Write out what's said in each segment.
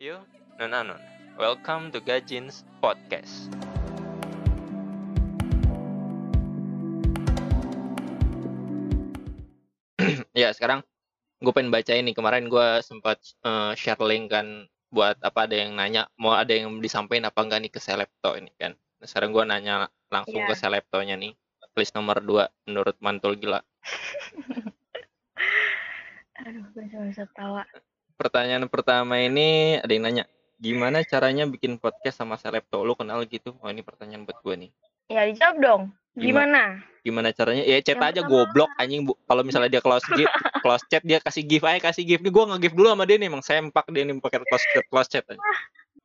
Yo, non anon. Welcome to Gajins Podcast. ya sekarang gue pengen baca ini kemarin gue sempat eh, share link kan buat apa ada yang nanya mau ada yang disampaikan apa enggak nih ke Selepto ini kan. Nah, sekarang gue nanya langsung Iya. ke Seleptonya nih. List nomor 2 menurut Mantul Gila. Aduh, gue cuma bisa tawa. Pertanyaan pertama ini ada yang nanya, gimana caranya bikin podcast sama Selepto? Lu kenal gitu? Oh ini pertanyaan buat gue nih. Ya dijawab dong. Gimana? Gimana caranya? Ya chat Yang aja goblok anjing bu. Kalau misalnya dia close gift, close chat dia kasih gift aja kasih gift. Nih gue nge-gift dulu sama dia nih emang sempak dia nih pakai close chat, close chat aja.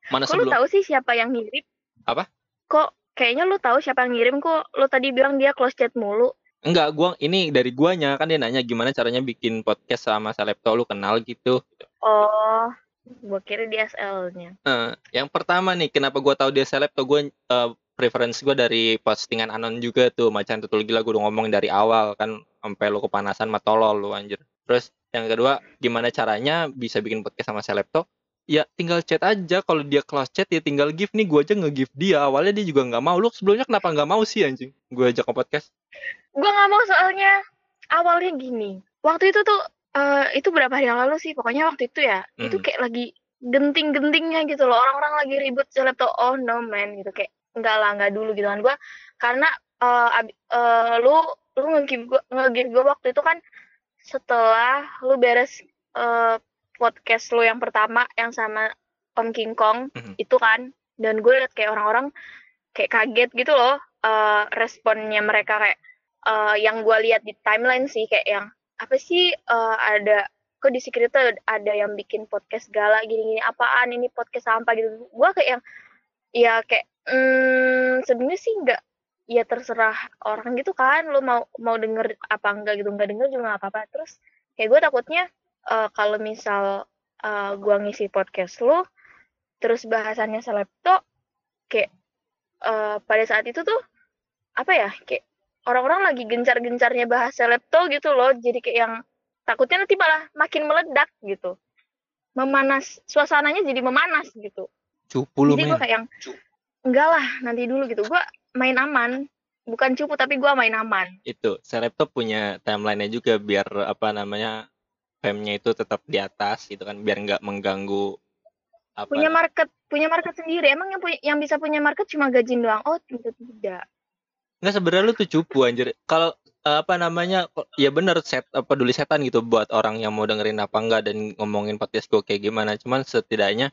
Mana Kok lu sebelum? tahu sih siapa yang ngirim? Apa? Kok kayaknya lu tahu siapa yang ngirim kok lu tadi bilang dia close chat mulu. Enggak, gua ini dari guanya kan dia nanya gimana caranya bikin podcast sama Selepto lu kenal gitu. Oh, gua kira di SL-nya. Eh, yang pertama nih, kenapa gua tahu dia seleb tuh gue preference gue dari postingan anon juga tuh macan tutul gila gue udah ngomong dari awal kan sampai lu kepanasan mah tolol lu anjir. Terus yang kedua, gimana caranya bisa bikin podcast sama Selepto? Ya tinggal chat aja kalau dia close chat ya tinggal give nih gue aja nge-give dia awalnya dia juga nggak mau lu sebelumnya kenapa nggak mau sih anjing gue ajak ke podcast Gua nggak mau soalnya awalnya gini. Waktu itu tuh eh, itu berapa hari yang lalu sih? Pokoknya waktu itu ya. Itu Hmm. kayak lagi genting-gentingnya gitu loh. Orang-orang lagi ribut selepto. Oh no man gitu kayak enggak lah, enggak dulu gitu kan. Gua karena eh, abi- eh, lu lu nge-give gua nge-give gua waktu itu kan setelah lu beres eh, podcast lu yang pertama yang sama Om King Kong Mhm. itu kan. Dan gue liat kayak orang-orang kayak kaget gitu loh eh, responnya mereka kayak eh, yang gue lihat di timeline sih kayak yang apa sih eh, ada kok di secret tuh ada yang bikin podcast galak gini-gini apaan ini podcast sampah gitu. Gue kayak yang ya kayak hmm, sebenarnya sih nggak ya terserah orang gitu kan lo mau mau denger apa enggak gitu nggak denger juga nggak apa-apa. Terus kayak gue takutnya eh, kalau misal eh, gue ngisi podcast lo terus bahasannya selepto kayak eh, pada saat itu tuh apa ya kayak orang-orang lagi gencar-gencarnya bahas selepto gitu loh. Jadi kayak yang takutnya nanti malah makin meledak gitu. Memanas suasananya jadi memanas gitu. Cupu lu jadi gue men kayak yang enggak lah nanti dulu gitu. Gue main aman. Bukan cupu tapi gue main aman. Itu Selepto punya timelinenya juga biar apa namanya fame-nya itu tetap di atas gitu kan biar nggak mengganggu apa punya market punya market sendiri. Emang yang punya yang bisa punya market cuma gajin doang? Oh tidak tidak. Nggak sebenarnya lu tuh cupu anjir. Kalau eh, apa namanya ya bener set eh, peduli setan gitu buat orang yang mau dengerin apa enggak dan ngomongin podcast gue kayak gimana. Cuman setidaknya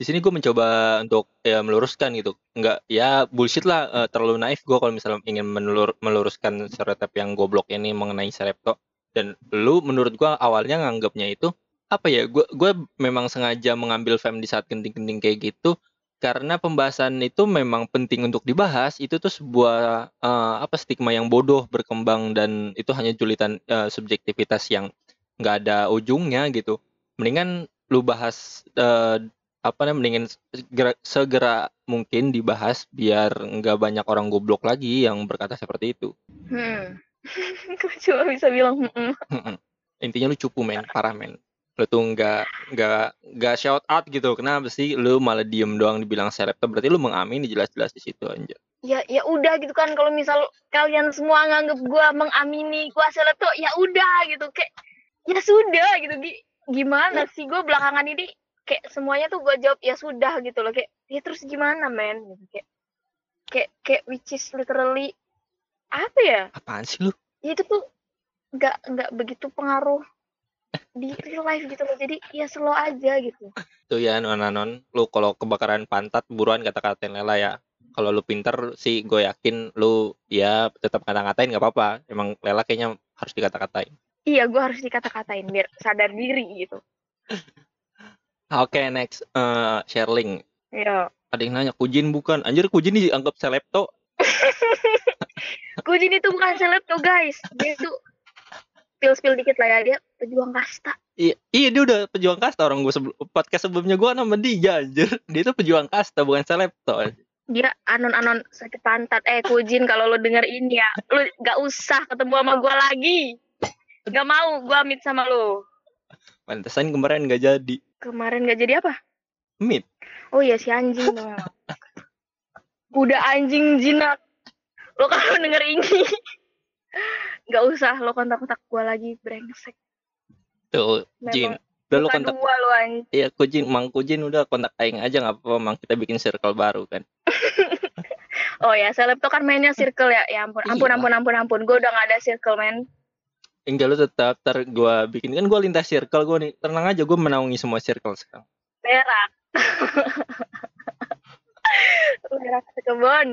di sini gue mencoba untuk ya meluruskan gitu. Nggak ya bullshit lah eh, terlalu naif gue kalau misalnya ingin menelur, meluruskan stereotip yang goblok ini mengenai Selepto dan lu menurut gue awalnya nganggapnya itu apa ya gue gue memang sengaja mengambil fame di saat genting-genting kayak gitu karena pembahasan itu memang penting untuk dibahas itu tuh sebuah eh, apa stigma yang bodoh berkembang dan itu hanya julitan eh, subjektivitas yang nggak ada ujungnya gitu. Mendingan lu bahas eh, apa namanya mendingan segera, segera mungkin dibahas biar nggak banyak orang goblok lagi yang berkata seperti itu. Hmm gue cuma bisa bilang "Mm-mm." intinya lu cupu men. Parah men. Lu tuh nggak nggak nggak shout out gitu. Kenapa sih lu malah diem doang dibilang seleb? Berarti lu mengamini jelas-jelas di situ aja ya ya udah gitu kan. Kalau misal kalian semua nganggep gue mengamini gue selepto ya udah gitu. Kayak ya sudah gitu. Gi- gimana sih gue belakangan ini? Kayak semuanya tuh gue jawab ya sudah gitu loh. Kayak ya terus gimana men? Gitu. Kayak kayak kayak which is literally apa ya? Apaan sih lu? Ya itu tuh nggak nggak begitu pengaruh di real life gitu loh. Jadi ya slow aja gitu. Tuh ya non-non lu kalau kebakaran pantat buruan kata-katain Lela ya. Kalau lu pinter sih gue yakin lu ya tetap kata-katain nggak apa-apa. Emang Lela kayaknya harus dikata-katain. Iya gue harus dikata-katain biar sadar diri gitu. Oke next. Eh share link ya ada yang nanya kujin bukan? Anjir kujin dianggap selepto Kujin itu bukan seleb tuh guys. Dia itu spill spill dikit lah ya. Dia pejuang kasta. Iya iya dia udah pejuang kasta. Orang gue sebelum podcast sebelumnya gue nama dia anjir. Dia tuh pejuang kasta bukan selepto dia anon anon sakit pantat. Eh Kujin kalau lu denger ini ya lu gak usah ketemu sama gua lagi. Gak mau gua amit sama lu pantesan kemarin nggak jadi. Kemarin gak jadi apa? Meet. Oh iya si anjing tuh. Udah anjing jinak. Lo kalau denger ini nggak usah lo kontak-kontak gua lagi brengsek. Tuh, Jin. Memang Udah lu muka kontak. dua lo. Iya, Kujin, Mang Kujin udah kontak aing aja nggak apa-apa, Mang kita bikin circle baru kan. Oh ya, seleb tuh kan mainnya circle ya. Ya ampun, ampun, Iya. ampun, ampun, ampun. Gue udah gak ada circle, men. Enggak lu tetap ter gua bikin kan gua lintas circle gua nih. Tenang aja gua menaungi semua circle sekarang. Berak. Berak sekebon.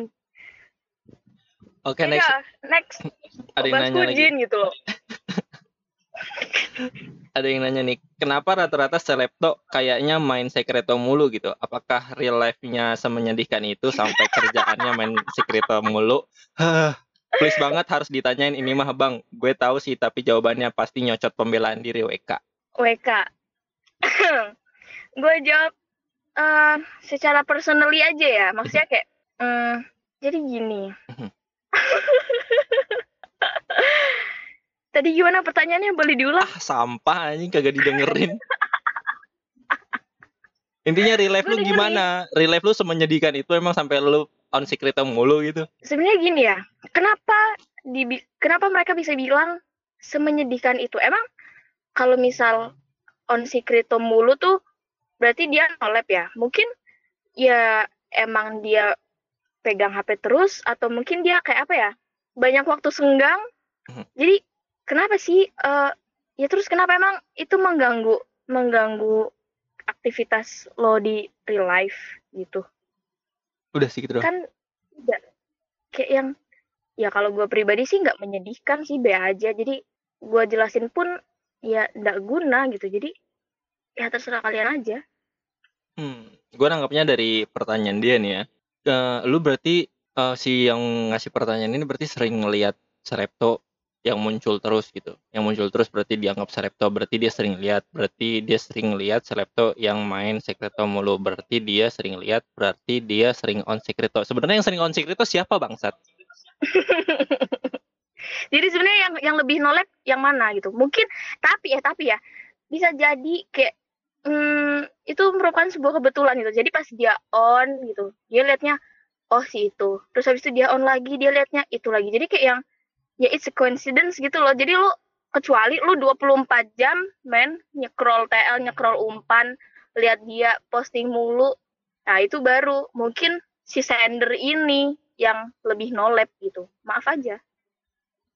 Oke, Iya, next. next. Ada yang nanya lagi. gitu loh. Ada yang nanya nih, kenapa rata-rata selebto kayaknya main sekreto mulu gitu? Apakah real life-nya semenyedihkan itu sampai kerjaannya main sekreto mulu? Please banget harus ditanyain ini mah bang. Gue tahu sih tapi jawabannya pasti nyocot pembelaan diri WK. WK. gue jawab eh, secara personally aja ya. Maksudnya kayak, hmm, jadi gini. Tadi gimana pertanyaannya? Boleh diulang? Ah sampah anjing kagak didengerin. Intinya real life lu gimana? Real life lu semenyedihkan itu emang sampai lu on sekreto mulu gitu? Sebenarnya gini ya. Kenapa dibi kenapa mereka bisa bilang semenyedihkan itu? Emang kalau misal on secreto mulu tuh berarti dia nolep ya? Mungkin ya emang dia pegang HP terus atau mungkin dia kayak apa ya? Banyak waktu senggang. Mhm. Jadi kenapa sih eh ya terus kenapa emang itu mengganggu mengganggu aktivitas lo di real life gitu? Udah sih gitu kan nggak kayak yang ya kalau gue pribadi sih nggak menyedihkan sih be aja jadi gue jelasin pun ya nggak guna gitu jadi ya terserah kalian aja Hmm, gue nanggapnya dari pertanyaan dia nih ya. Eh, lu berarti eh, si yang ngasih pertanyaan ini berarti sering ngelihat Serepto yang muncul terus gitu. Yang muncul terus berarti dianggap Serepto, berarti dia sering lihat, berarti dia sering lihat Serepto yang main Sekreto mulu, berarti dia sering lihat, berarti dia sering on Sekreto. Sebenarnya yang sering on Sekreto siapa bangsat? jadi sebenarnya yang yang lebih nolep yang mana gitu mungkin tapi ya tapi ya bisa jadi kayak hmm, itu merupakan sebuah kebetulan gitu. Jadi pas dia on gitu dia liatnya oh si itu. Terus habis itu dia on lagi dia liatnya itu lagi. Jadi kayak yang ya it's a coincidence gitu loh. Jadi lu kecuali lu 24 jam men nyekrol TL nyekrol umpan lihat dia posting mulu nah itu baru. Mungkin si sender ini yang lebih nolep gitu. Maaf aja.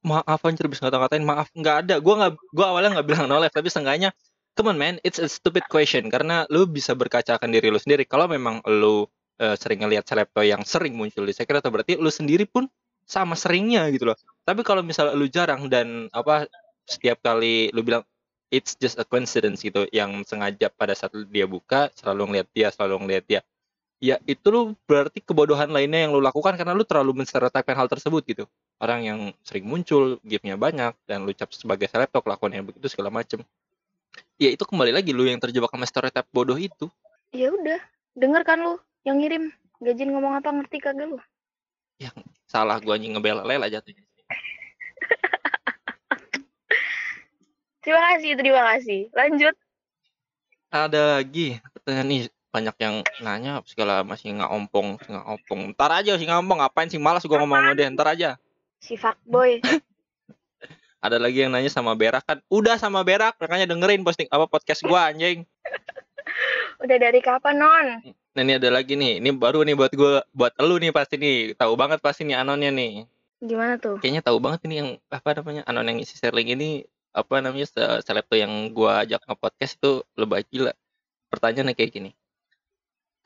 Maaf anjir bisa ngata-ngatain. Maaf nggak ada. Gua nggak gua awalnya nggak bilang no life tapi seenggaknya come on man, it's a stupid question. Karena lu bisa berkacakan diri lu sendiri. Kalau memang lu eh, sering ngelihat selebto yang sering muncul di sekreto berarti lu sendiri pun sama seringnya gitu loh. Tapi kalau misalnya lu jarang dan apa setiap kali lu bilang it's just a coincidence gitu yang sengaja pada saat dia buka selalu ngeliat dia selalu ngeliat dia. Ya itu lu berarti kebodohan lainnya yang lu lakukan karena lu terlalu menstereotipkan hal tersebut gitu. Orang yang sering muncul gift-nya banyak dan lu cap sebagai selebto kelakuannya begitu segala macem ya itu kembali lagi lu yang terjebak sama stereotip bodoh itu. Ya udah denger kan lu yang ngirim. Gajin ngomong apa ngerti kagak lu? Salah gua anjing ngebela-lela jatuhnya. Terima kasih terima kasih. Lanjut. Ada lagi pertanyaan nih banyak yang nanya segala masih nggak ompong nggak ompong ntar aja sih ngomong ngapain sih? Malas gua ngomong sama dia ntar aja. Si fuckboy ada lagi yang nanya sama berak kan? Udah sama berak makanya dengerin posting apa podcast gua anjing. Udah dari kapan non? Nah ini ada lagi nih, ini baru nih buat gue, buat elu nih pasti nih, tahu banget pasti nih anonnya nih. gimana tuh? Kayaknya tahu banget ini yang apa namanya anon yang isi sharing ini apa namanya se- selebto yang gue ajak nge podcast itu lebih gila. Pertanyaannya kayak gini,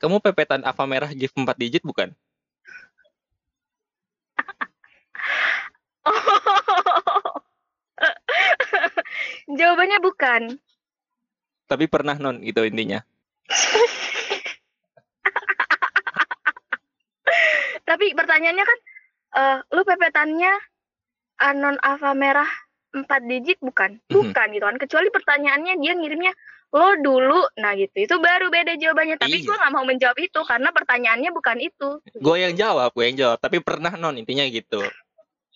kamu pepetan Ava merah gift 4 digit bukan? Jawabannya bukan Tapi pernah non gitu intinya. tapi pertanyaannya kan eh lu pepetannya anon alfa merah 4 digit bukan Mhm. bukan gitu kan kecuali pertanyaannya dia ngirimnya lo dulu nah gitu itu baru beda jawabannya tapi Iya. gua nggak mau menjawab itu karena pertanyaannya bukan itu Gue yang jawab, gue yang jawab. Tapi pernah non intinya gitu.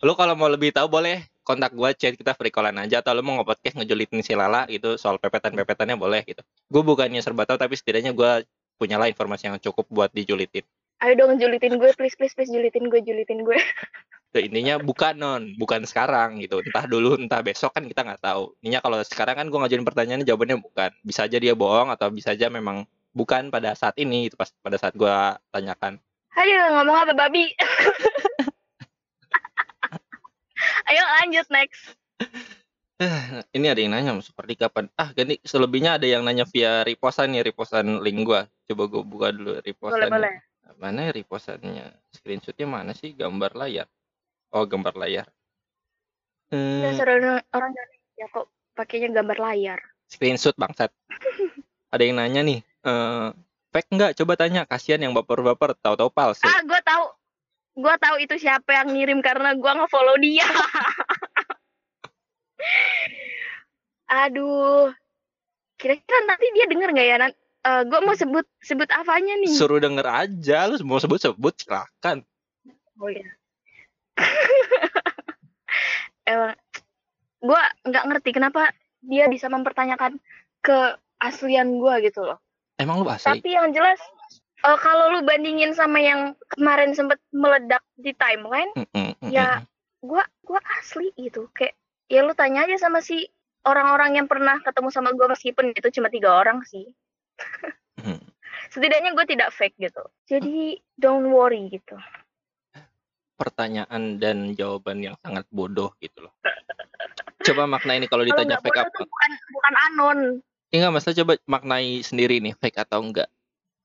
Lu kalau mau lebih tahu boleh kontak gue chat kita free callan aja atau lu mau nge-podcast ngejulitin si Lala gitu soal pepetan-pepetannya boleh gitu. Gue bukannya serba tahu tapi setidaknya gue punya lah informasi yang cukup buat dijulitin. Ayo dong julitin gue please please please julitin gue julitin gue. Tuh, intinya bukan non bukan sekarang gitu. Entah dulu entah besok kan kita nggak tahu. Intinya kalau sekarang kan gue ngajuin pertanyaan jawabannya bukan. Bisa aja dia bohong atau bisa aja memang bukan pada saat ini itu pas pada saat gue tanyakan. Ayo ngomong apa babi ayo lanjut next. Ini ada yang nanya seperti kapan? Ah ganti. Selebihnya ada yang nanya via repostan nih repostan link gua. Coba gua buka dulu boleh repostannya. Boleh mana ya repostannya? Screenshotnya mana sih? Gambar layar. Oh gambar layar. Hmm, dasar orang orang Indonesia kok pakainya gambar layar? Screenshot bangsat. Ada yang nanya nih eh fake nggak? Coba tanya. Kasihan yang baper-baper. Tahu-tahu palsu. Ah gue tahu gue tahu itu siapa yang ngirim karena gue nge-follow dia. Aduh. Kira-kira nanti dia denger nggak ya Nan? Eh, gue mau sebut sebut apanya nih? Suruh denger aja. Lu mau sebut-sebut silakan. Oh ya emang gue nggak ngerti kenapa dia bisa mempertanyakan keaslian gue gitu loh. Emang lu asli? Tapi yang jelas eh, kalau lu bandingin sama yang kemarin sempet meledak di timeline Mm, mm, mm, Ya. gua gua asli gitu kayak ya lu tanya aja sama si orang-orang yang pernah ketemu sama gua meskipun itu cuma tiga orang sih setidaknya gue tidak fake gitu jadi don't worry gitu pertanyaan dan jawaban yang sangat bodoh gitu loh. Coba makna ini kalau ditanya fake apa? bukan bukan anon Enggak, Mas, coba maknai sendiri nih fake atau enggak.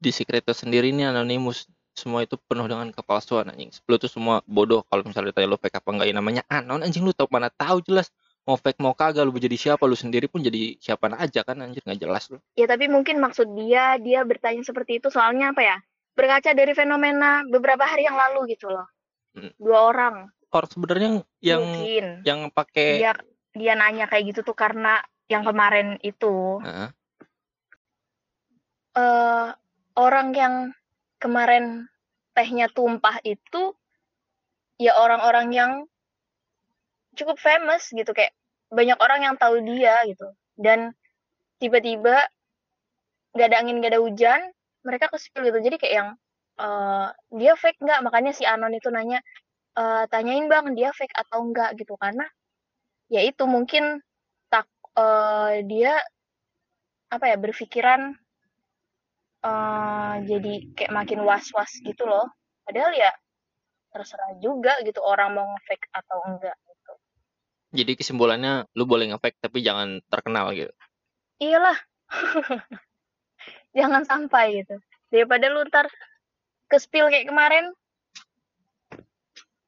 Di Secreto sendiri ini anonimus semua itu penuh dengan kepalsuan anjing. Lu tuh semua bodoh kalau misalnya ditanya lu fake apa enggak. Ya namanya anon anjing lu tau mana tahu jelas. Mau fake mau kagak lu jadi siapa? Lu sendiri pun jadi siapa aja kan anjir nggak jelas lu. ya tapi mungkin maksud dia dia bertanya seperti itu soalnya apa ya? Berkaca dari fenomena beberapa hari yang lalu gitu loh. Hmm. dua orang. Orang sebenarnya yang mungkin. yang pakai dia dia nanya kayak gitu tuh karena yang kemarin itu. Heeh. eh orang yang kemarin tehnya tumpah itu ya orang-orang yang cukup famous gitu kayak banyak orang yang tahu dia gitu. Dan tiba-tiba gak ada angin gak ada hujan mereka ke spill gitu. Jadi kayak yang eh, dia fake nggak? Makanya si Anon itu nanya eh, tanyain bang dia fake atau enggak gitu. Karena ya itu mungkin tak eh, dia apa ya berpikiran eh jadi kayak makin was-was gitu loh. Padahal ya terserah juga gitu orang mau nge-fake atau enggak gitu. Jadi kesimpulannya lu boleh nge-fake tapi jangan terkenal gitu. Iyalah. Jangan sampai gitu. Daripada lu ntar ke spill kayak kemarin,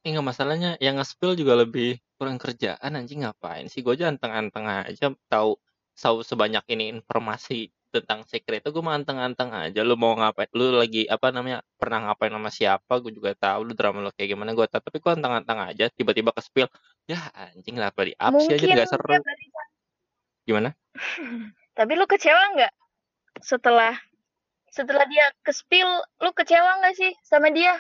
Enggak masalahnya yang nge-spill juga lebih kurang kerjaan anjing ngapain sih gue aja anteng-anteng aja tahu tahu sebanyak ini informasi tentang secret itu gue mah anteng-anteng aja. Lu mau ngapain? Lu lagi apa namanya pernah ngapain sama siapa? Gue juga tahu lu drama lu kayak gimana. Gue tahu tapi gue anteng-anteng aja tiba-tiba ke spill ya anjing lah di up sih aja nggak seru. gimana? Tapi lu kecewa nggak? Setelah setelah dia ke spill, lu kecewa nggak sih sama dia?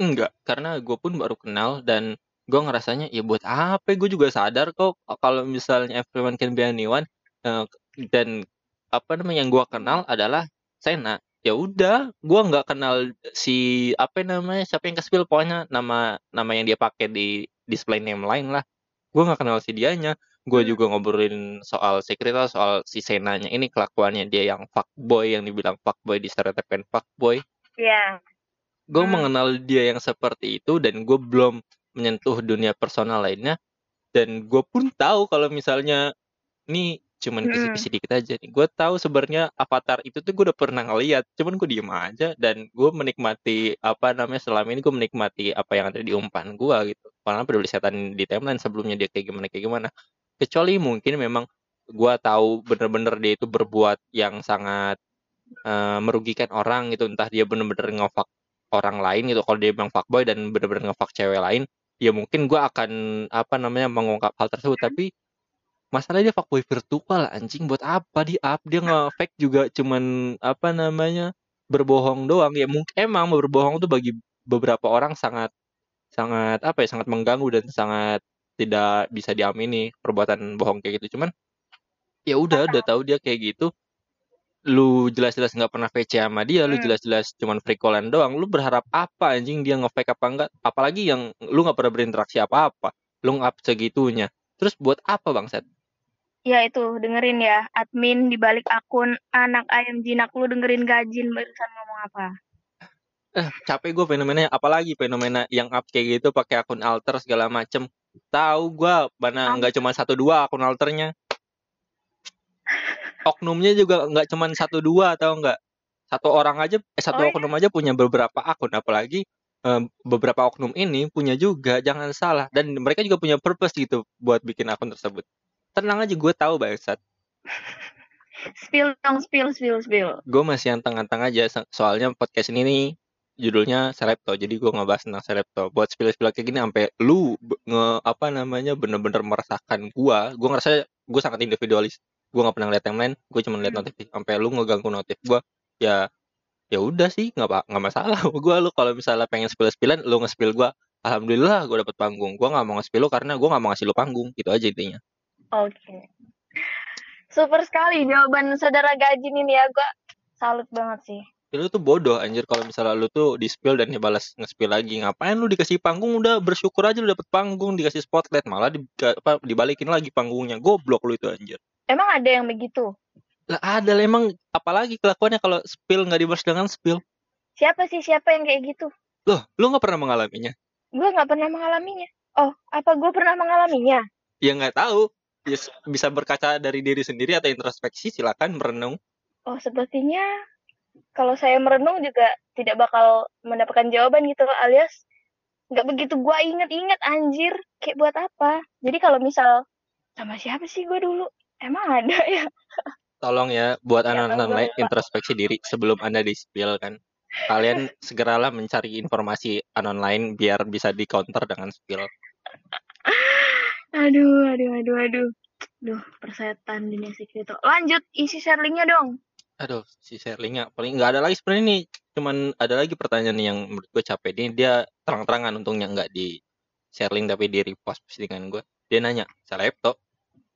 Enggak, karena gue pun baru kenal dan gue ngerasanya ya buat apa? Gue juga sadar kok kalau misalnya everyone can be anyone eh, dan apa namanya yang gue kenal adalah Sena. Ya udah, gue nggak kenal si apa namanya siapa yang ke-spill pokoknya nama nama yang dia pakai di display name lain lah. Gue nggak kenal si dianya. Gue Hmm. juga ngobrolin soal secret lah, soal si Senanya ini kelakuannya dia yang fuckboy yang dibilang fuckboy distereotipkan fuckboy Ya. gue Hmm. mengenal dia yang seperti itu dan gue belum menyentuh dunia personal lainnya dan gue pun tahu kalau misalnya ini cuman kisi-kisi dikit aja nih. Gue tahu sebenarnya avatar itu tuh gue udah pernah ngeliat cuman gue diem aja dan gue menikmati apa namanya selama ini gue menikmati apa yang ada di umpan gue gitu. Karena peduli setan di timeline sebelumnya dia kayak gimana kayak gimana. Kecuali mungkin memang gue tahu bener-bener dia itu berbuat yang sangat eh, merugikan orang gitu. Entah dia bener-bener ngefuck orang lain gitu. Kalau dia bilang fuckboy dan bener-bener ngefuck cewek lain ya mungkin gua akan apa namanya mengungkap hal tersebut. Tapi masalahnya dia fuckboy virtual anjing buat apa di up dia nge-fake juga cuman apa namanya berbohong doang ya mungkin emang berbohong tuh bagi beberapa orang sangat sangat apa ya sangat mengganggu dan sangat tidak bisa diamini perbuatan bohong kayak gitu cuman ya udah udah tahu dia kayak gitu lu jelas-jelas nggak pernah VC sama dia, lu Hmm. jelas-jelas cuman free callan doang, lu berharap apa anjing dia nge-fake apa enggak? Apalagi yang lu nggak pernah berinteraksi apa-apa, lu nge-up segitunya. Terus buat apa bangsat? Ya itu dengerin ya admin di balik akun anak ayam jinak lu dengerin gajin barusan ngomong apa. Eh, capek gue fenomenanya, apalagi fenomena yang up kayak gitu pakai akun alter segala macem. Tahu gua mana nggak cuma satu dua akun alternya. Oknumnya juga nggak cuma satu dua atau enggak. Satu orang aja, eh, satu Oh, iya? oknum aja punya beberapa akun, apalagi eh, beberapa oknum ini punya juga, jangan salah. Dan mereka juga punya purpose gitu buat bikin akun tersebut. Tenang aja, gue tahu bangsat. Spill dong spill spill spill. Gue masih anteng-anteng aja, so- soalnya podcast ini nih judulnya Selepto, jadi gue ngebahas tentang Selepto. Buat spill-spill kayak gini sampai lu nge apa namanya bener-bener merasakan gua, gua ngerasa gue sangat individualis. Gue nggak pernah ngeliat yang lain, gue cuma lihat Hmm. notif. Sampai lu ngeganggu notif gua, ya ya udah sih nggak nggak masalah. Gua lu kalau misalnya pengen spill-spillan, lu nge-spill gua, alhamdulillah gue dapet panggung. Gua nggak mau nge-spill lu karena gua nggak mau ngasih lu panggung, gitu aja intinya. Oke. Super sekali jawaban saudara gajin ini ya gua salut banget sih. Ya, lu tuh bodoh anjir kalau misalnya lu tuh di spill dan dibalas nge-spill lagi. Ngapain lu dikasih panggung udah bersyukur aja lu dapet panggung, dikasih spotlight, malah di, apa, dibalikin lagi panggungnya. Goblok lu itu anjir. Emang ada yang begitu? Lah ada lah emang apalagi kelakuannya kalau spill nggak dibalas dengan spill. Siapa sih siapa yang kayak gitu? Loh, lu nggak pernah mengalaminya? Gue nggak pernah mengalaminya. Oh, apa gue pernah mengalaminya? Ya nggak tahu. Bisa berkaca dari diri sendiri atau introspeksi silakan merenung. Oh, sepertinya kalau saya merenung juga tidak bakal mendapatkan jawaban gitu alias nggak begitu gua inget-inget anjir kayak buat apa jadi kalau misal sama siapa sih gue dulu emang ada ya Tolong ya buat Ya, anak-anak lain introspeksi diri sebelum Anda di spill kan. Kalian segeralah mencari informasi anon lain biar bisa di counter dengan spill. Aduh aduh aduh aduh. Duh persetan dunia kripto lanjut isi share linknya dong. Aduh, si Sherlingnya paling nggak ada lagi sebenarnya nih. Cuman ada lagi pertanyaan yang menurut gue capek. Ini dia terang-terangan untungnya nggak di Sherling tapi di repost postingan gue. Dia nanya, Selepto,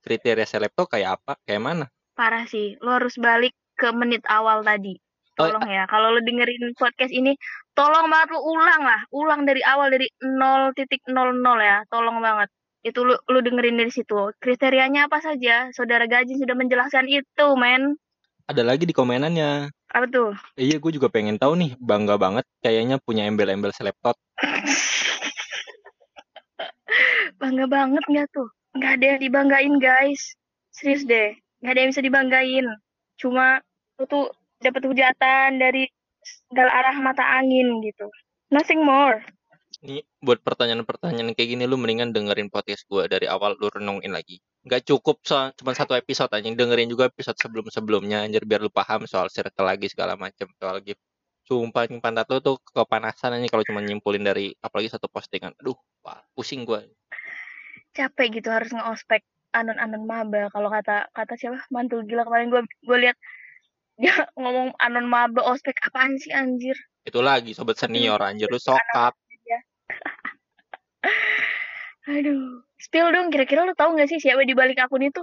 kriteria Selepto kayak apa? Kayak mana? parah sih. Lo harus balik ke menit awal tadi. Oh, tolong ya. Kalau lo dengerin podcast ini tolong banget lo ulang lah. Ulang dari awal dari 0.00 ya. Tolong banget itu lu, lu dengerin dari situ. Kriterianya apa saja? Saudara Gajin sudah menjelaskan itu men. Ada lagi di komenannya. apa tuh? Iya, gue juga pengen tahu nih. Bangga banget kayaknya punya embel-embel Seleptot. bangga banget nggak tuh? Nggak ada yang dibanggain guys. Serius deh. Nggak ada yang bisa dibanggain. Cuma lu tuh dapat hujatan dari segala arah mata angin gitu. Nothing more Nih, buat pertanyaan-pertanyaan kayak gini lu mendingan dengerin podcast gue dari awal lu renungin lagi. Gak cukup so, cuma satu episode aja, dengerin juga episode sebelum-sebelumnya anjir biar lu paham soal circle lagi segala macam soal gift. Sumpah pantat lu tuh kepanasan aja kalau cuma nyimpulin dari apalagi satu postingan. Aduh, wah, pusing gua. capek gitu harus nge-ospek anon-anon maba kalau kata kata siapa mantul gila kemarin gue gue lihat dia ngomong anon maba ospek apaan sih anjir Itu lagi sobat senior anjir lu sokap. Aduh spill dong. Kira-kira lu tahu nggak sih siapa di balik akun itu?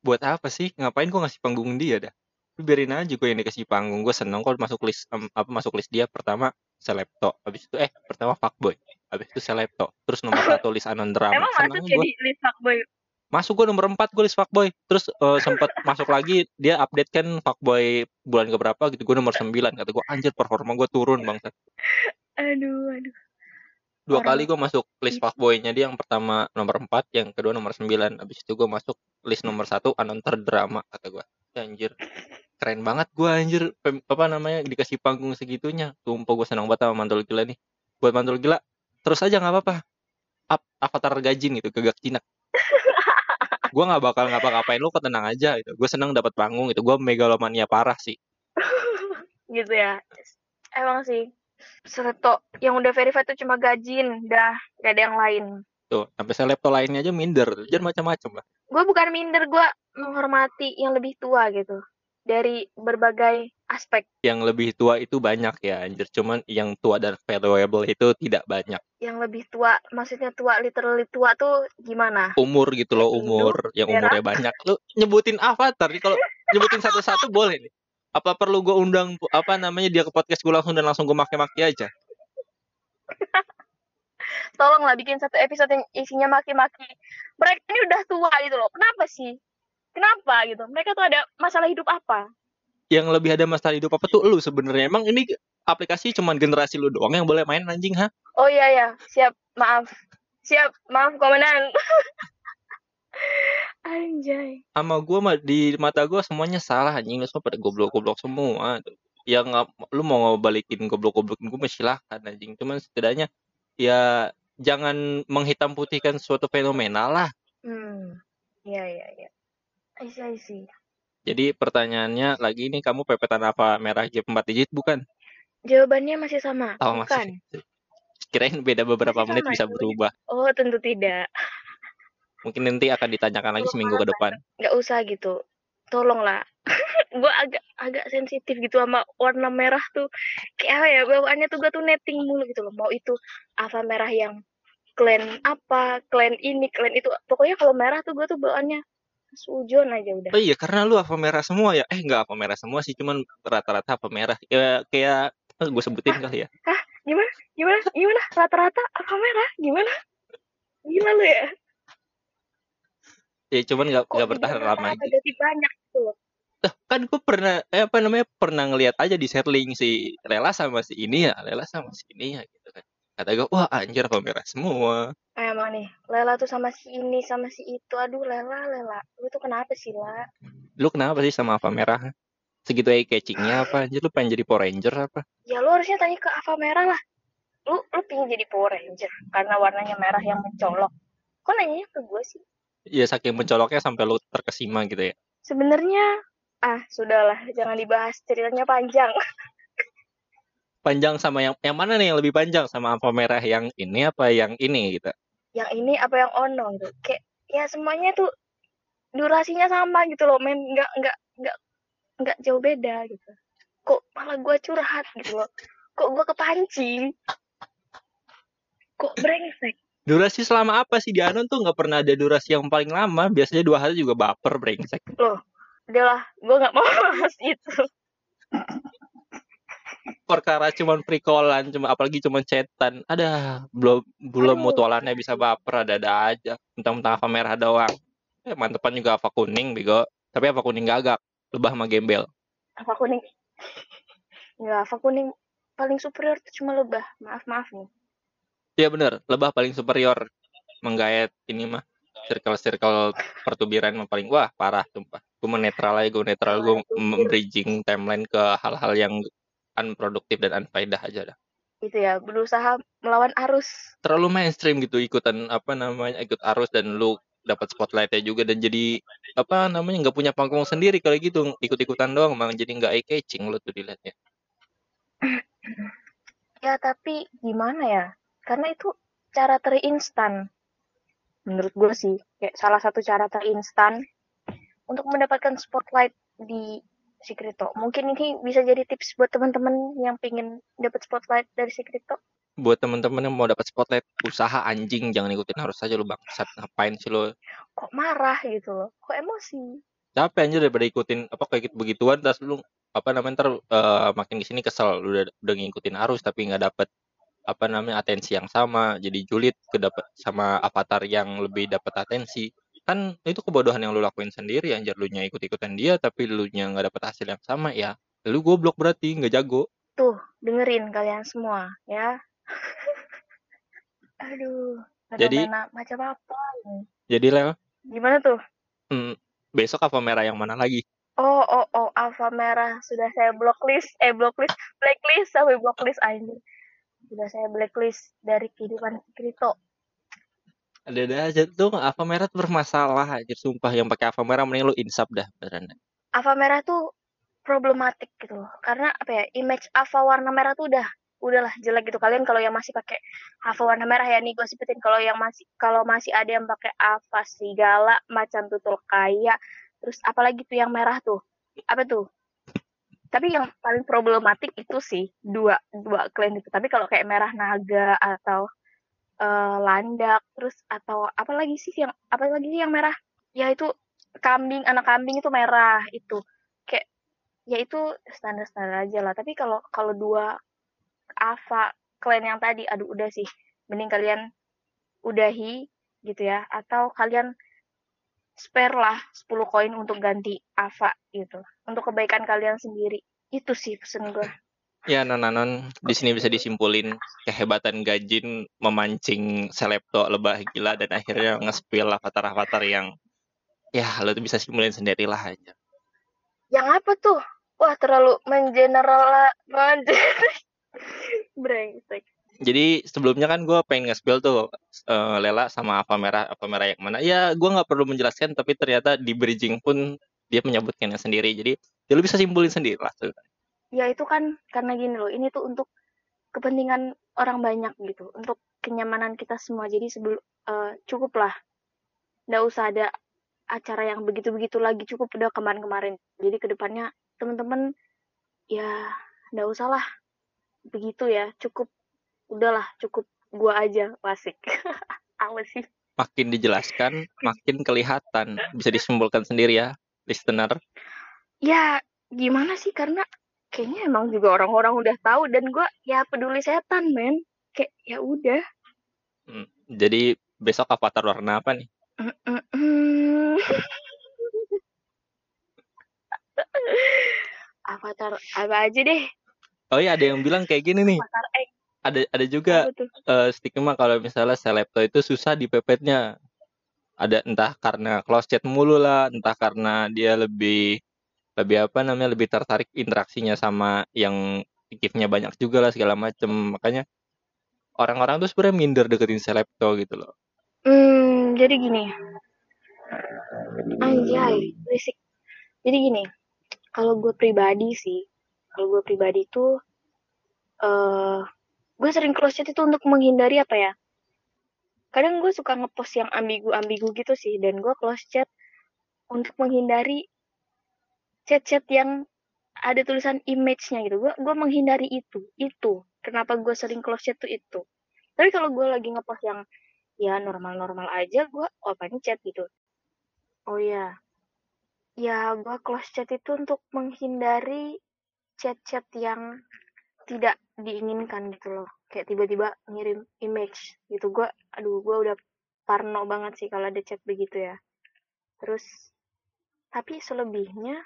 Buat apa sih? Ngapain gua ngasih panggung dia dah? Lu biarin aja gue yang dikasih panggung. Gue seneng kok masuk list em, apa masuk list dia. Pertama Selepto, habis itu eh pertama fuckboy, habis itu Selepto, terus nomor satu list anon drama. emang Seneng masuk gua. jadi list fuckboy? Masuk gue nomor 4 gue list fuckboy. Terus eh, sempat masuk lagi dia update kan fuckboy bulan keberapa gitu. Gue nomor 9 kata gue anjir performa gue turun bang aduh aduh dua Orang- kali gue masuk list fuckboynya. Dia yang pertama nomor 4 yang kedua nomor 9 habis itu gue masuk list nomor 1 anon terdrama kata gue anjir. Keren banget gue anjir. Apa namanya dikasih panggung segitunya. Tumpah gue senang banget sama mantul gila nih. Buat mantul gila terus aja nggak apa-apa. Avatar gajin gitu gegak jinak. Gue nggak bakal ngapa-ngapain lu kok tenang aja gitu. Gue seneng dapat panggung gitu. Gue megalomania parah sih. Gitu ya. Emang sih Seleto yang udah verified tuh cuma gajin dah. Gak ada yang lain. Tuh sampai selepto lainnya aja minder. Jangan macam-macam lah. Gue bukan minder gue menghormati yang lebih tua gitu. Dari berbagai aspek. Yang lebih tua itu banyak ya anjir. Cuman yang tua dan valuable itu tidak banyak. Yang lebih tua maksudnya tua literally tua tuh gimana? Umur gitu loh Hindu, umur. Yang merah. umurnya banyak. Lu nyebutin avatar nih kalau nyebutin satu-satu boleh nih Apa perlu gue undang apa namanya dia ke podcast gue langsung dan langsung gue maki-maki aja? Tolonglah bikin satu episode yang isinya maki-maki. Mereka ini udah tua gitu loh. Kenapa sih? Kenapa gitu? Mereka tuh ada masalah hidup apa? Yang lebih ada masalah hidup apa tuh lu sebenarnya? Emang ini aplikasi cuman generasi lu doang yang boleh main anjing ha? Oh iya ya, siap. Maaf. Siap, maaf komandan. Anjay. Sama gue mah di mata gue semuanya salah anjing lu semua pada goblok-goblok semua. Yang nggak- lu mau balikin goblok-goblokin gue silahkan anjing. Cuman setidaknya ya jangan menghitam putihkan suatu fenomena lah. Hmm. Iya, iya, iya. I see, I see. Jadi pertanyaannya lagi ini kamu pepetan apa merah G 4 digit bukan? Jawabannya masih sama. Oh Bukan. masih. Kirain beda beberapa Masih menit sama bisa berubah. Oh, tentu tidak. Mungkin nanti akan ditanyakan lagi seminggu ke depan. Nggak usah gitu. Tolonglah. gue agak agak sensitif gitu sama warna merah tuh. Kayak apa ya, bawaannya tuh gue tuh netting mulu gitu loh. Mau itu apa merah yang clan apa, clan ini, clan itu. Pokoknya kalau merah tuh gue tuh bawaannya sujon aja udah. Oh iya karena lu apa merah semua ya? Eh enggak apa merah semua sih, cuman rata-rata apa merah. Ya kayak gue sebutin kali ya. Gimana? Gimana? Gimana? Rata-rata apa merah? Gimana? Gila lu ya? Ya cuman nggak Kok nggak jadi bertahan lama gitu. jadi banyak loh. Lah, kan gue pernah eh, apa namanya pernah ngelihat aja di sharing si Lela sama si ini ya, Lela sama si ini ya gitu kan. Kata gue, wah anjir apa merah semua. Eh, Emang nih, Lela tuh sama si ini, sama si itu. Aduh, Lela, Lela. Lu tuh kenapa sih, La? Lu kenapa sih sama apa merah? Segitu eye catchingnya apa? Anjir lu pengen jadi Power Ranger apa? Ya lu harusnya tanya ke Ava Merah lah. Lu lu pingin jadi Power Ranger karena warnanya merah yang mencolok. Kok nanyanya ke gue sih? Ya saking mencoloknya sampai lu terkesima gitu ya. Sebenarnya ah sudahlah jangan dibahas ceritanya panjang. Panjang sama yang yang mana nih yang lebih panjang sama apa merah yang ini apa yang ini gitu. yang ini apa yang ono gitu. Kayak ya semuanya tuh durasinya sama gitu loh, men. Nggak nggak nggak nggak jauh beda gitu. Kok malah gue curhat gitu loh. Kok gue kepancing? Kok brengsek? Durasi selama apa sih di Anon tuh nggak pernah ada durasi yang paling lama. Biasanya dua hari juga baper brengsek. Udahlah, gue nggak mau bahas itu. Perkara cuman prekolan, cuma apalagi cuman chatan. Ada belum belum mutualannya bisa baper ada-ada aja. Mentang-mentang apa merah doang. Eh, mantepan juga apa kuning bego. Tapi apa kuning gagak. Lebah sama gembel. Apa kuning? Nggak, apa kuning paling superior tuh cuma lebah. Maaf maaf nih. Iya bener, lebah paling superior. Menggayat ini mah. Circle-circle pertubiran mah paling wah parah sumpah. Gue netral aja, gue netral, gue bridging timeline ke hal-hal yang unproduktif dan unfaedah aja dah. Itu ya, berusaha melawan arus. Terlalu mainstream gitu ikutan apa namanya ikut arus dan lu dapat spotlightnya juga dan jadi apa namanya nggak punya panggung sendiri kalau gitu ikut-ikutan doang malah jadi nggak eye catching lu tuh dilihatnya. Ya tapi gimana ya? Karena itu cara terinstan. Menurut gue sih, kayak salah satu cara terinstan untuk mendapatkan spotlight di Secreto. Mungkin ini bisa jadi tips buat teman-teman yang pingin dapat spotlight dari Secreto. Buat temen-temen yang mau dapat spotlight usaha anjing jangan ikutin arus aja lu bangsat ngapain sih lu Kok marah gitu loh? Kok emosi? capek anjir daripada ikutin apa kayak gitu begituan terus lu apa namanya ntar eh, makin ke sini kesel lu udah udah ngikutin arus tapi nggak dapet apa namanya atensi yang sama jadi julid ke dapet sama avatar yang lebih dapat atensi kan itu kebodohan yang lu lakuin sendiri anjir lu nya ikut ikutan dia tapi lu nya nggak dapet hasil yang sama ya lu goblok berarti nggak jago Tuh, dengerin kalian semua ya. Aduh, Jadi- macam apa? jadi lel Gimana tuh? hmm, besok apa merah yang mana lagi Oh, oh, oh, Alfa Merah sudah saya blocklist, eh blocklist, blacklist sampai blocklist aja. Sudah saya blacklist dari kehidupan kripto. ada ada aja. Tuh apa merah tuh bermasalah anjir sumpah. Yang pakai apa merah mending lu insap dah beneran. Alfa Merah tuh problematik gitu loh. Karena apa ya, image Alfa warna merah tuh udah udahlah jelek gitu. Kalian kalau yang masih pakai Alfa warna merah ya nih gue sebutin. Kalau yang masih kalau masih ada yang pakai Alfa serigala macam tutul kaya terus apalagi tuh yang merah tuh? Apa tuh tapi yang paling problematik itu sih dua dua clan itu. Tapi kalau kayak merah naga atau eh, landak terus atau apa lagi sih yang apa lagi sih yang merah? Ya itu kambing anak kambing itu merah itu. Kayak ya itu standar-standar aja lah. Tapi kalau kalau dua Ava kalian yang tadi aduh udah sih mending kalian udahi gitu ya. Atau kalian spare lah 10 koin untuk ganti Ava gitu untuk kebaikan kalian sendiri itu sih pesen gue Ya, non-non di sini bisa disimpulin kehebatan Gajin memancing selepto lebah gila dan akhirnya nge-spill avatar-avatar yang ya lo tuh bisa simpulin sendiri lah aja. Yang apa tuh? Wah, terlalu mengeneral brengsek. Jadi sebelumnya kan gue pengen nge-spill tuh uh, Lela sama apa merah apa merah yang mana. Ya gue nggak perlu menjelaskan tapi ternyata di bridging pun dia menyebutkannya sendiri. Jadi ya lo bisa simpulin sendiri lah tuh. Ya itu kan karena gini loh ini tuh untuk kepentingan orang banyak gitu untuk kenyamanan kita semua. Jadi sebelum uh, cukup lah. Nggak usah ada acara yang begitu-begitu lagi cukup udah kemarin-kemarin. Jadi ke depannya teman-teman ya nggak usah lah. Begitu ya cukup udahlah cukup gua aja wasik apa sih? Makin dijelaskan makin kelihatan. Bisa disimpulkan sendiri ya listener. Ya gimana sih? Karena kayaknya emang juga orang-orang udah tahu dan gue ya peduli setan men. Kayak ya udah. Hmm, jadi besok avatar warna apa nih? Avatar apa aja deh? Oh iya ada yang bilang kayak gini nih. Avatar X. ada ada juga uh, stigma kalau misalnya selebto itu susah dipepetnya. Ada entah karena close chat mulu lah entah karena dia lebih lebih apa namanya lebih tertarik interaksinya sama yang giftnya banyak juga lah segala macem. Makanya orang-orang tuh sebenarnya minder deketin selebto gitu loh. Hmm jadi gini. Anjay berisik. Jadi gini kalau gue pribadi sih kalau gue pribadi tuh uh, eh, gue sering close chat itu untuk menghindari apa ya kadang gue suka ngepost yang ambigu-ambigu gitu sih dan gue close chat untuk menghindari chat-chat yang ada tulisan image-nya gitu. Gue gue menghindari itu. Itu kenapa gue sering close chat tuh itu. Tapi kalau gue lagi ngepost yang ya normal-normal aja, gue open chat gitu. Oh ya, ya gue close chat itu untuk menghindari chat-chat yang tidak diinginkan gitu loh. Kayak tiba-tiba ngirim image gitu. Gue, aduh, gue udah parno banget sih kalau ada chat begitu ya. Terus, tapi selebihnya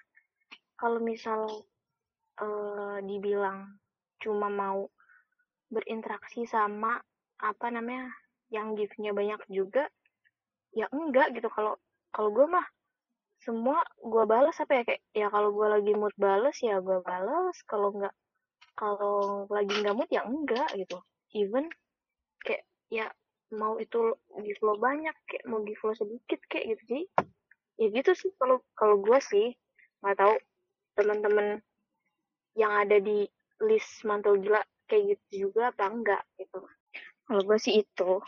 kalau misal uh, dibilang cuma mau berinteraksi sama apa namanya yang giftnya banyak juga ya enggak gitu kalau kalau gue mah semua gue balas apa ya kayak ya kalau gue lagi mood balas ya gue balas kalau enggak kalau lagi nggak mood ya enggak gitu. Even kayak ya mau itu gift lo banyak kayak mau gift lo sedikit kayak gitu. Sih ya gitu sih kalau kalau gue sih. Nggak tahu teman-teman yang ada di list mantul gila kayak gitu juga apa enggak gitu. Kalau gue sih itu.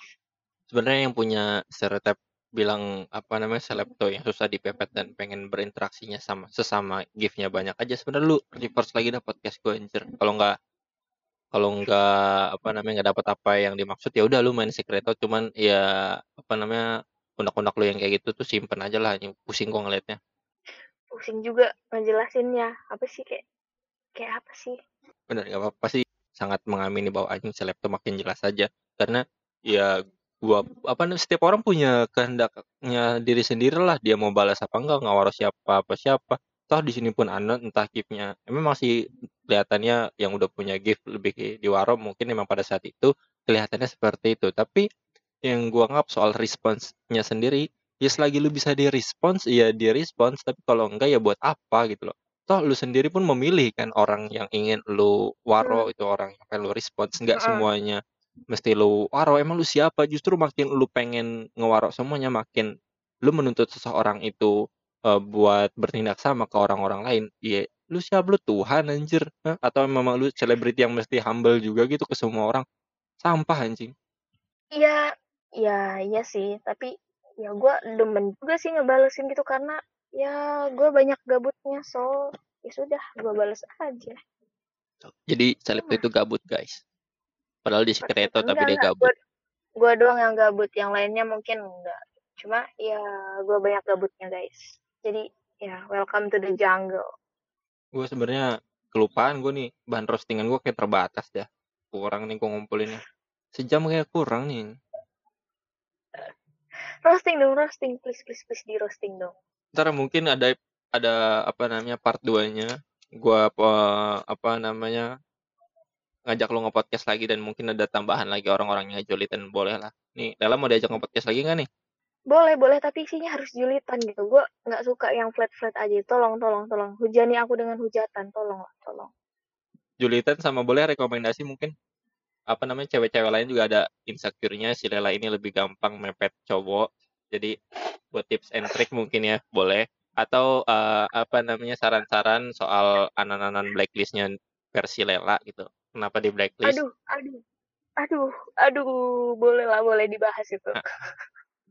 Sebenarnya yang punya stereotip bilang apa namanya selebto yang susah dipepet dan pengen berinteraksinya sama sesama giftnya banyak aja. Sebenarnya lu reverse lagi dah podcast gue anjir. Kalau nggak kalau nggak apa namanya nggak dapat apa yang dimaksud ya udah lu main secreto cuman ya apa namanya unak-unak lu yang kayak gitu tuh simpen aja lah pusing kok ngeliatnya. Pusing juga ngejelasinnya apa sih kayak kayak apa sih? Benar nggak apa-apa sih. Sangat mengamini bahwa anjing seleb tuh makin jelas saja karena ya gua apa setiap orang punya kehendaknya diri sendiri lah dia mau balas apa enggak ngawar siapa apa siapa toh di sini pun anon entah giftnya emang masih kelihatannya yang udah punya gift lebih di waro mungkin memang pada saat itu kelihatannya seperti itu tapi yang gua anggap soal responsnya sendiri ya selagi lu bisa direspons ya direspons tapi kalau enggak ya buat apa gitu loh toh lu sendiri pun memilih kan orang yang ingin lu waro hmm. itu orang yang pengen lu respons enggak hmm. semuanya mesti lu waro emang lu siapa? Justru makin lu pengen ngewaro semuanya makin lu menuntut seseorang itu uh, buat bertindak sama ke orang-orang lain iya lu siapa lu Tuhan anjir Hah? atau memang lu selebriti yang mesti humble juga gitu ke semua orang. Sampah anjing. Iya iya iya sih tapi ya gue demen juga sih ngebalesin gitu karena ya gue banyak gabutnya so ya sudah gue bales aja. Jadi seleb itu gabut guys padahal di sekreto tapi dia gabut gue doang yang gabut yang lainnya mungkin enggak cuma ya gue banyak gabutnya guys jadi ya welcome to the jungle Gue sebenarnya kelupaan gue nih bahan roastingan gue kayak terbatas ya. Kurang nih gue ngumpulinnya. Sejam kayak kurang nih. Roasting dong, roasting. Please, please, please di roasting dong. Ntar mungkin ada ada apa namanya part 2-nya. Gua apa apa namanya ngajak lu nge-podcast lagi dan mungkin ada tambahan lagi orang-orang yang julitan boleh lah. Nih, Lela mau diajak nge-podcast lagi nggak nih? Boleh, boleh, tapi isinya harus julitan gitu. Gue nggak suka yang flat-flat aja. Tolong, tolong, tolong. Hujani aku dengan hujatan. Tolong, tolong. Julitan sama boleh rekomendasi mungkin apa namanya cewek-cewek lain juga ada insecure-nya si Lela ini lebih gampang mepet cowok. Jadi buat tips and trick mungkin ya boleh atau uh, apa namanya saran-saran soal anan-anan blacklistnya versi Lela gitu. Kenapa di blacklist? Aduh, aduh. Aduh, aduh, boleh lah, boleh dibahas itu. Nah,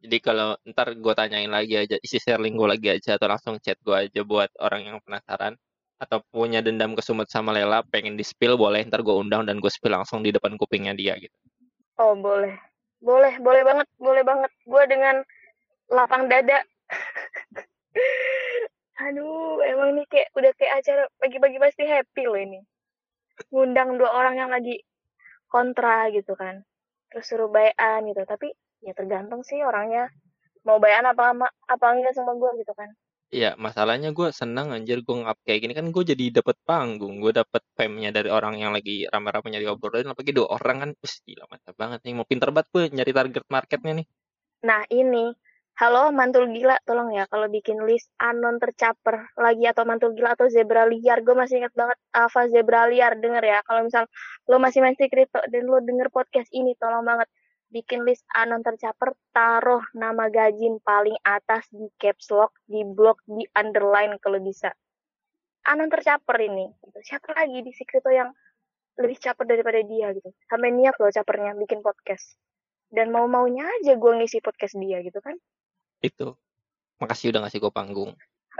jadi kalau ntar gue tanyain lagi aja, isi sharing gue lagi aja atau langsung chat gue aja buat orang yang penasaran atau punya dendam kesumet sama Lela pengen di spill boleh ntar gue undang dan gue spill langsung di depan kupingnya dia gitu oh boleh boleh boleh banget boleh banget gue dengan lapang dada aduh emang nih kayak udah kayak acara pagi-pagi pasti happy loh ini ngundang dua orang yang lagi kontra gitu kan. Terus suruh bayan gitu. Tapi ya tergantung sih orangnya. Mau bayan apa apa enggak sama gue gitu kan. Iya, masalahnya gue senang anjir gue ngap kayak gini. Kan gue jadi dapet panggung, gue dapet fame-nya dari orang yang lagi rame-rame nyari obrolin, apalagi dua orang kan, wih gila mantap banget nih, mau pinter banget gue nyari target marketnya nih. Nah ini, halo mantul gila, tolong ya kalau bikin list anon tercaper lagi atau mantul gila atau zebra liar, gue masih ingat banget Alpha zebra liar denger ya, kalau misal lo masih main crypto dan lo denger podcast ini, tolong banget bikin list anon tercaper, taruh nama gajin paling atas di caps lock, di block, di underline kalau bisa. Anon tercaper ini. Gitu. Siapa lagi di Secreto yang lebih caper daripada dia gitu. Sampai niat loh capernya bikin podcast. Dan mau-maunya aja gue ngisi podcast dia gitu kan. Itu. Makasih udah ngasih gue panggung.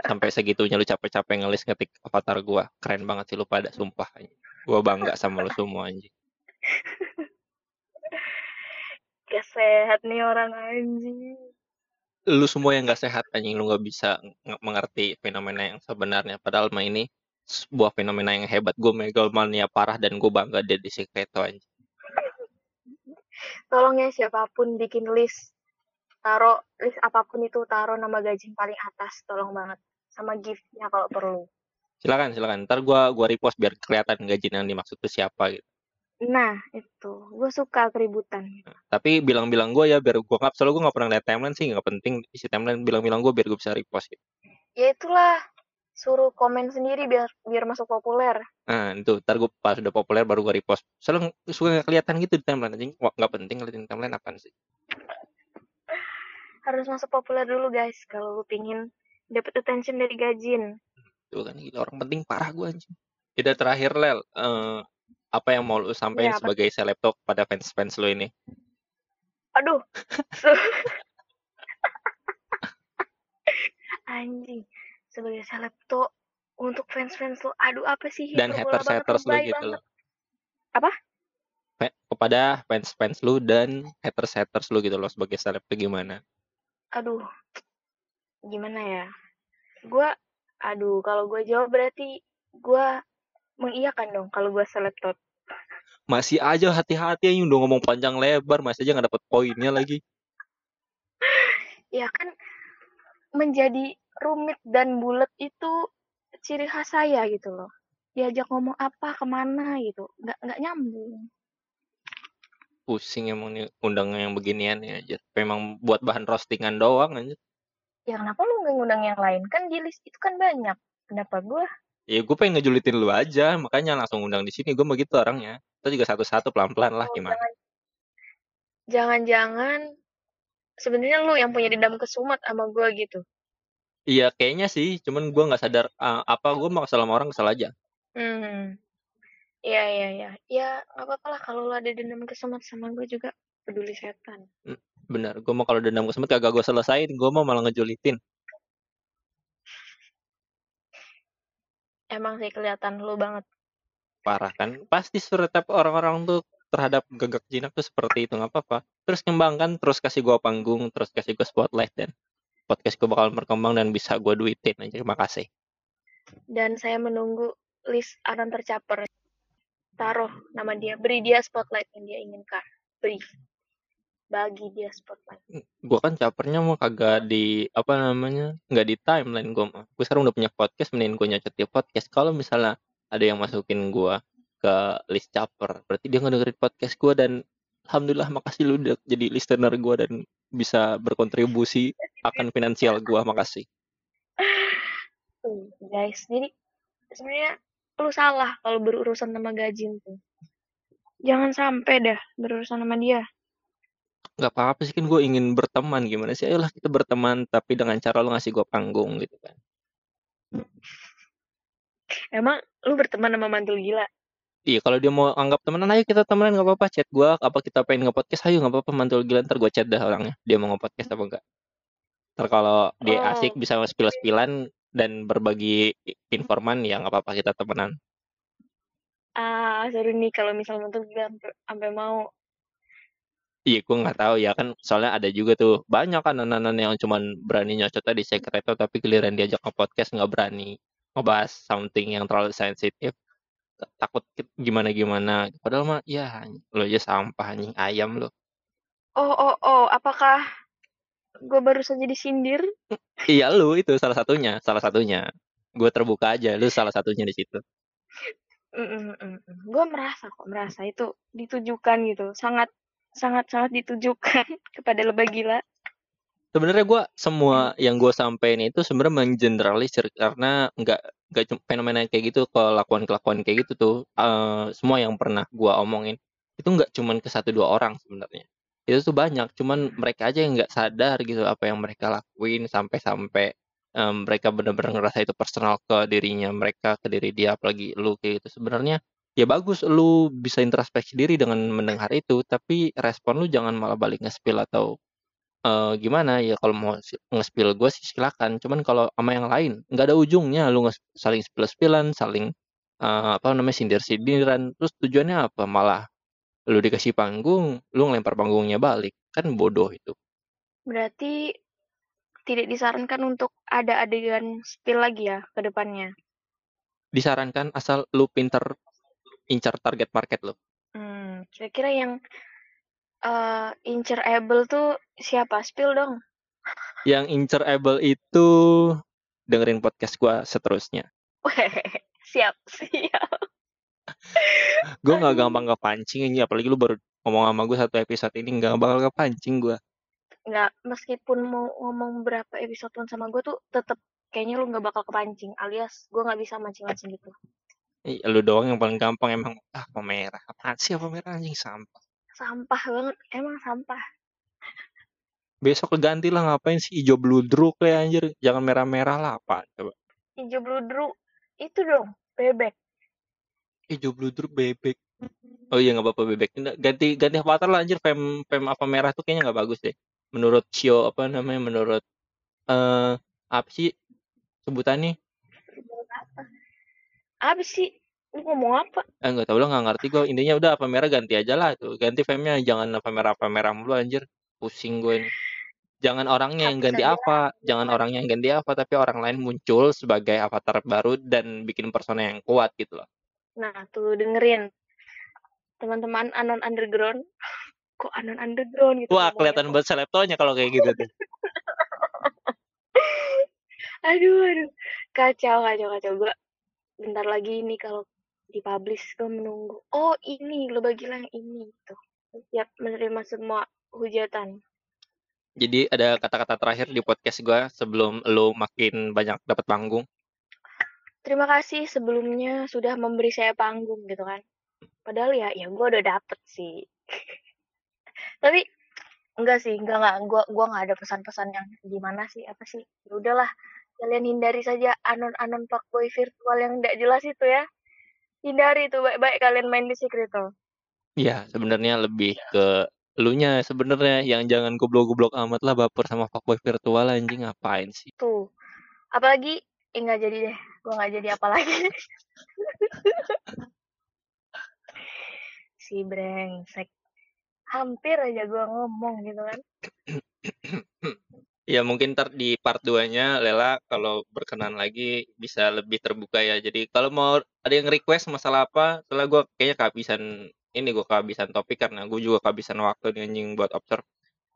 Sampai segitunya lu capek-capek ngelis ngetik avatar gue. Keren banget sih lu pada, sumpah. Gue bangga sama lu semua anjing. gak sehat nih orang anjing lu semua yang gak sehat anjing lu gak bisa mengerti fenomena yang sebenarnya padahal mah ini sebuah fenomena yang hebat gue megalomania parah dan gue bangga dia di sekreto anjing tolong ya siapa pun bikin list taruh list apa pun itu taruh nama gaji paling atas tolong banget sama giftnya kalau perlu silakan silakan ntar gue gua repost biar kelihatan gaji yang dimaksud itu siapa gitu Nah, itu. Gue suka keributan. Tapi bilang-bilang gue ya biar gue nggak, soalnya gue nggak pernah lihat timeline sih, nggak penting isi timeline bilang-bilang gue biar gue bisa repost gitu. Ya itulah, suruh komen sendiri biar biar masuk populer. Nah, itu ntar gue pas udah populer baru gue repost. Soalnya suka kelihatan gitu di timeline anjing. Wah, nggak penting ngeliatin timeline apa sih? Harus masuk populer dulu guys kalau lu pingin dapet attention dari gajin. Tuh kan gila orang penting parah gue anjing. Tidak terakhir Lel, uh, apa yang mau lu sampaikan ya, sebagai selebtok pada fans-fans lu ini? Aduh. Anjing. Sebagai selebtok untuk fans-fans lu, aduh apa sih? Dan haters-haters lu gitu loh. Apa? Kepada fans-fans lu dan haters-haters lu gitu loh sebagai selebtok gimana? Aduh. Gimana ya? Gua aduh kalau gue jawab berarti gue mengiyakan dong kalau gue selebtot masih aja hati-hati yang udah ngomong panjang lebar masih aja nggak dapet poinnya lagi ya kan menjadi rumit dan bulat itu ciri khas saya gitu loh diajak ngomong apa ke mana gitu nggak nggak nyambung pusing emang nih undang yang beginian ya aja memang buat bahan roastingan doang aja ya kenapa lu nggak ngundang yang lain? Kan di list itu kan banyak. Kenapa gue ya gue pengen ngejulitin lu aja. Makanya langsung undang di sini. Gue begitu orangnya. Kita juga satu-satu pelan-pelan lah oh, gimana. jangan-jangan sebenarnya lu yang punya dendam kesumat sama gue gitu. Iya kayaknya sih. Cuman gue nggak sadar uh, apa gue mau kesal sama orang kesal aja. Hmm iya iya iya ya nggak apa-apa lah kalau lu ada dendam kesumat sama gue juga peduli setan benar gue mau kalau dendam kesumat kagak gue selesain gue mau malah ngejulitin Emang sih kelihatan lu banget. Parah kan? Pasti stereotip orang-orang tuh terhadap gagak jinak tuh seperti itu nggak apa-apa. Terus kembangkan, terus kasih gua panggung, terus kasih gua spotlight dan podcast gua bakal berkembang dan bisa gua duitin aja. Terima kasih. dan saya menunggu list Anon tercaper. Taruh nama dia, beri dia spotlight yang dia inginkan. Beri. Bagi dia spotlight. Gua kan capernya mau kagak di apa namanya? nggak di timeline gua mah. Gua sekarang udah punya podcast, mending gua nyocot di podcast. Kalau misalnya ada yang masukin gua ke list caper, berarti dia ngedengerin podcast gua dan alhamdulillah makasih lu udah jadi listener gua dan bisa berkontribusi akan finansial gua, makasih. Guys. Jadi sebenarnya lu salah kalau berurusan sama gaji tuh. Jangan sampai dah berurusan sama dia. Nggak apa-apa sih kan gue ingin berteman gimana sih? Ayolah kita berteman tapi dengan cara lu ngasih gue panggung gitu kan. Emang lu berteman sama mantul gila? Iya kalau dia mau anggap temenan ayo kita temenan nggak apa-apa chat gue apa kita pengen nge-podcast ayo nggak apa-apa mantul gila ntar gue chat dah orangnya dia mau nge-podcast apa enggak. Ntar kalau dia Oh. asik bisa spill-spillan dan berbagi informan ya nggak apa-apa kita temenan. Ah, seru nih kalau misalnya mantul gila sampai- mau. Iya gue nggak tahu ya kan soalnya ada juga tuh banyak kan anak-anak yang cuman berani nyocotnya di sekreto tapi giliran diajak ke podcast nggak berani ngebahas something yang terlalu sensitif takut gimana gimana padahal mah ya lo aja sampah anjing ayam lo Oh, oh, oh, apakah gue baru saja disindir? iya lu itu salah satunya salah satunya gue terbuka aja lu salah satunya di situ Gue merasa kok, merasa itu ditujukan gitu. Sangat, sangat, sangat ditujukan kepada lebah gila. sebenarnya gue semua yang gue sampein itu sebenarnya mengeneralisir karena nggak nggak fenomena kayak gitu kelakuan kelakuan kayak gitu tuh eh, semua yang pernah gue omongin itu nggak cuman ke satu dua orang sebenarnya itu tuh banyak cuman mereka aja yang nggak sadar gitu apa yang mereka lakuin sampai-sampai em, mereka benar-benar ngerasa itu personal ke dirinya mereka ke diri dia apalagi lu kayak gitu. Sebenarnya ya bagus lu bisa introspeksi diri dengan mendengar itu tapi respon lu jangan malah balik nge-spill atau eh, gimana ya kalau mau nge-spill gue sih silakan cuman kalau sama yang lain nggak ada ujungnya lu saling spill-spillan saling eh, apa namanya sindir-sindiran terus tujuannya apa? Malah lu dikasih panggung lu ngelempar panggungnya balik kan bodoh itu Berarti tidak disarankan untuk ada adegan spill lagi ya ke depannya. disarankan asal lu pinter incar target market lu Hmm, kira-kira yang eh incerable tuh siapa? Spill dong. yang incerable itu dengerin podcast gua seterusnya Weh, siap, siap. Gue nggak gampang kepancing ini apalagi lu baru ngomong sama gue satu episode ini nggak bakal kepancing gue Nggak, meskipun mau ngomong berapa episode pun sama gue tuh tetep kayaknya lu nggak bakal kepancing. Alias gue nggak bisa mancing-mancing gitu. Ih, lu doang yang paling gampang emang ah pemerah apaan sih apa merah anjing sampah Sampah banget, emang sampah. besok ganti lah ngapain sih hijau bludruk kayak anjir jangan merah-merah lah apa coba Hijau bludru itu dong, bebek. Hijau bludruk bebek. Oh iya nggak apa-apa bebek. Ganti ganti avatar lah anjir. Fem fem apa merah tuh kayaknya nggak bagus deh. Menurut Shio apa namanya menurut eh apa sih sebutannya? Apa sih? Lu ngomong apa? eh nggak tahu lah nggak ngerti gue intinya udah apa merah ganti aja lah tuh. Ganti femnya jangan apa merah apa merah mulu anjir. Pusing gue ini. Jangan orangnya yang ganti apa. jangan orangnya yang ganti apa tapi orang lain muncul sebagai avatar baru dan bikin persona yang kuat gitu loh Nah, tuh dengerin. Teman-teman Anon Underground. Kok Anon Underground gitu wah kelihatan banget seleptonya kalau kayak gitu tuh Aduh, aduh. Kacau, kacau, kacau. Gue bentar lagi ini kalau dipublish gue menunggu. Oh, ini lo bagi yang ini tuh. Siap menerima semua hujatan. jadi ada kata-kata terakhir di podcast gue sebelum lo makin banyak dapat panggung Terima kasih sebelumnya sudah memberi saya panggung gitu kan. Padahal ya, ya gue udah dapet sih. Tapi enggak sih, enggak enggak. Gue gua nggak ada pesan-pesan yang gimana sih, apa sih? Ya udahlah, kalian hindari saja anon-anon fuckboy virtual yang tidak jelas itu ya. Hindari itu baik-baik kalian main di Secreto. ya sebenarnya lebih ke elunya sebenarnya yang jangan goblok-goblok amat lah baper sama fuckboy virtual anjing ngapain sih Tuh. Apalagi eh nggak jadi deh. Gue nggak jadi apa lagi. si brengsek. Hampir aja gue ngomong gitu kan. Ya mungkin ntar di part 2-nya Lela kalau berkenan lagi bisa lebih terbuka ya. Jadi kalau mau ada yang request masalah apa, setelah gue kayaknya kehabisan ini gue kehabisan topik karena gue juga kehabisan waktu nih anjing buat observe.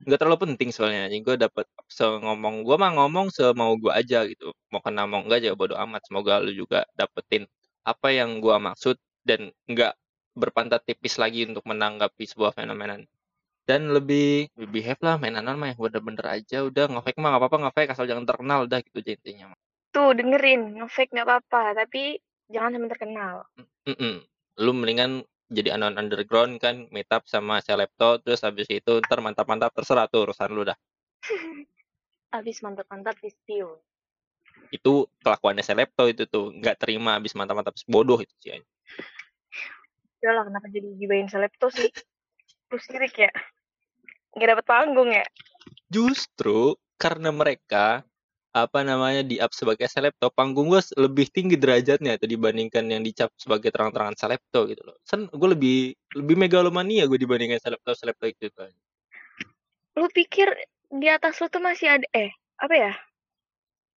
Nggak terlalu penting soalnya anjing gue dapet se ngomong gue mah ngomong semau gue aja gitu. Mau kena mau enggak aja bodo amat. Semoga lu juga dapetin apa yang gue maksud dan nggak berpantat tipis lagi untuk menanggapi sebuah fenomena dan lebih behave lah main anon mah yang bener-bener aja udah ngefake mah nggak apa-apa ngefake asal jangan terkenal udah gitu intinya tuh dengerin ngefake nggak apa-apa tapi jangan sampai terkenal mm -mm. lu mendingan jadi anon underground kan meet up sama selepto terus habis itu ntar mantap-mantap terserah tuh urusan lu dah. Habis mantap-mantap di itu kelakuannya selepto itu tuh nggak terima habis mantap-mantap bodoh itu sih udah lah kenapa jadi gibain selepto sih? Terus sirik ya? Nggak dapat panggung ya? Justru karena mereka apa namanya di up sebagai selebto panggung gue lebih tinggi derajatnya itu dibandingkan yang dicap sebagai terang-terangan selebto gitu loh. Sen gue lebih lebih megalomania gue dibandingkan selebto selebto itu kan. Lu pikir di atas lu tuh masih ada eh apa ya?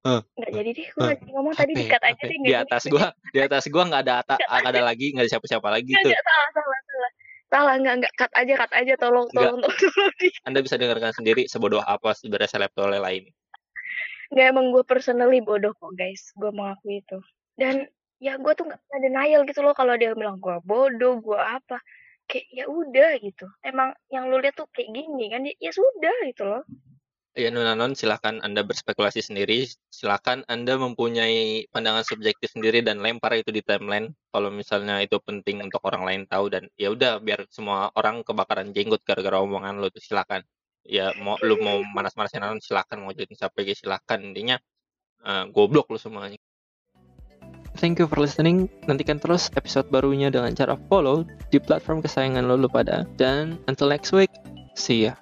Huh. Nggak jadi deh, gue huh. ngomong tadi dikat aja deh. Di atas gue, di atas gue nggak ada ata, gak ada lagi, nggak ada siapa-siapa lagi tuh. Salah, salah, salah. Salah nggak nggak cut aja cut aja tolong tolong tolong, tolong. Anda bisa dengarkan sendiri sebodoh apa sebenarnya selebtole lain nggak emang gue personally bodoh kok guys gue mengakui itu dan ya gue tuh nggak ada denial gitu loh kalau dia bilang gue bodoh gue apa kayak ya udah gitu emang yang lu lihat tuh kayak gini kan ya, ya sudah gitu loh Ya Nunanon, silahkan Anda berspekulasi sendiri. Silahkan Anda mempunyai pandangan subjektif sendiri dan lempar itu di timeline. Kalau misalnya itu penting untuk orang lain tahu dan ya udah biar semua orang kebakaran jenggot gara-gara omongan lo tuh silakan. Ya mau lu mau manas-manasin Nanon silakan mau jadi siapa lagi silakan. Intinya uh, goblok lo semuanya. Thank you for listening. Nantikan terus episode barunya dengan cara follow di platform kesayangan lo, lo pada. Dan until next week, see ya.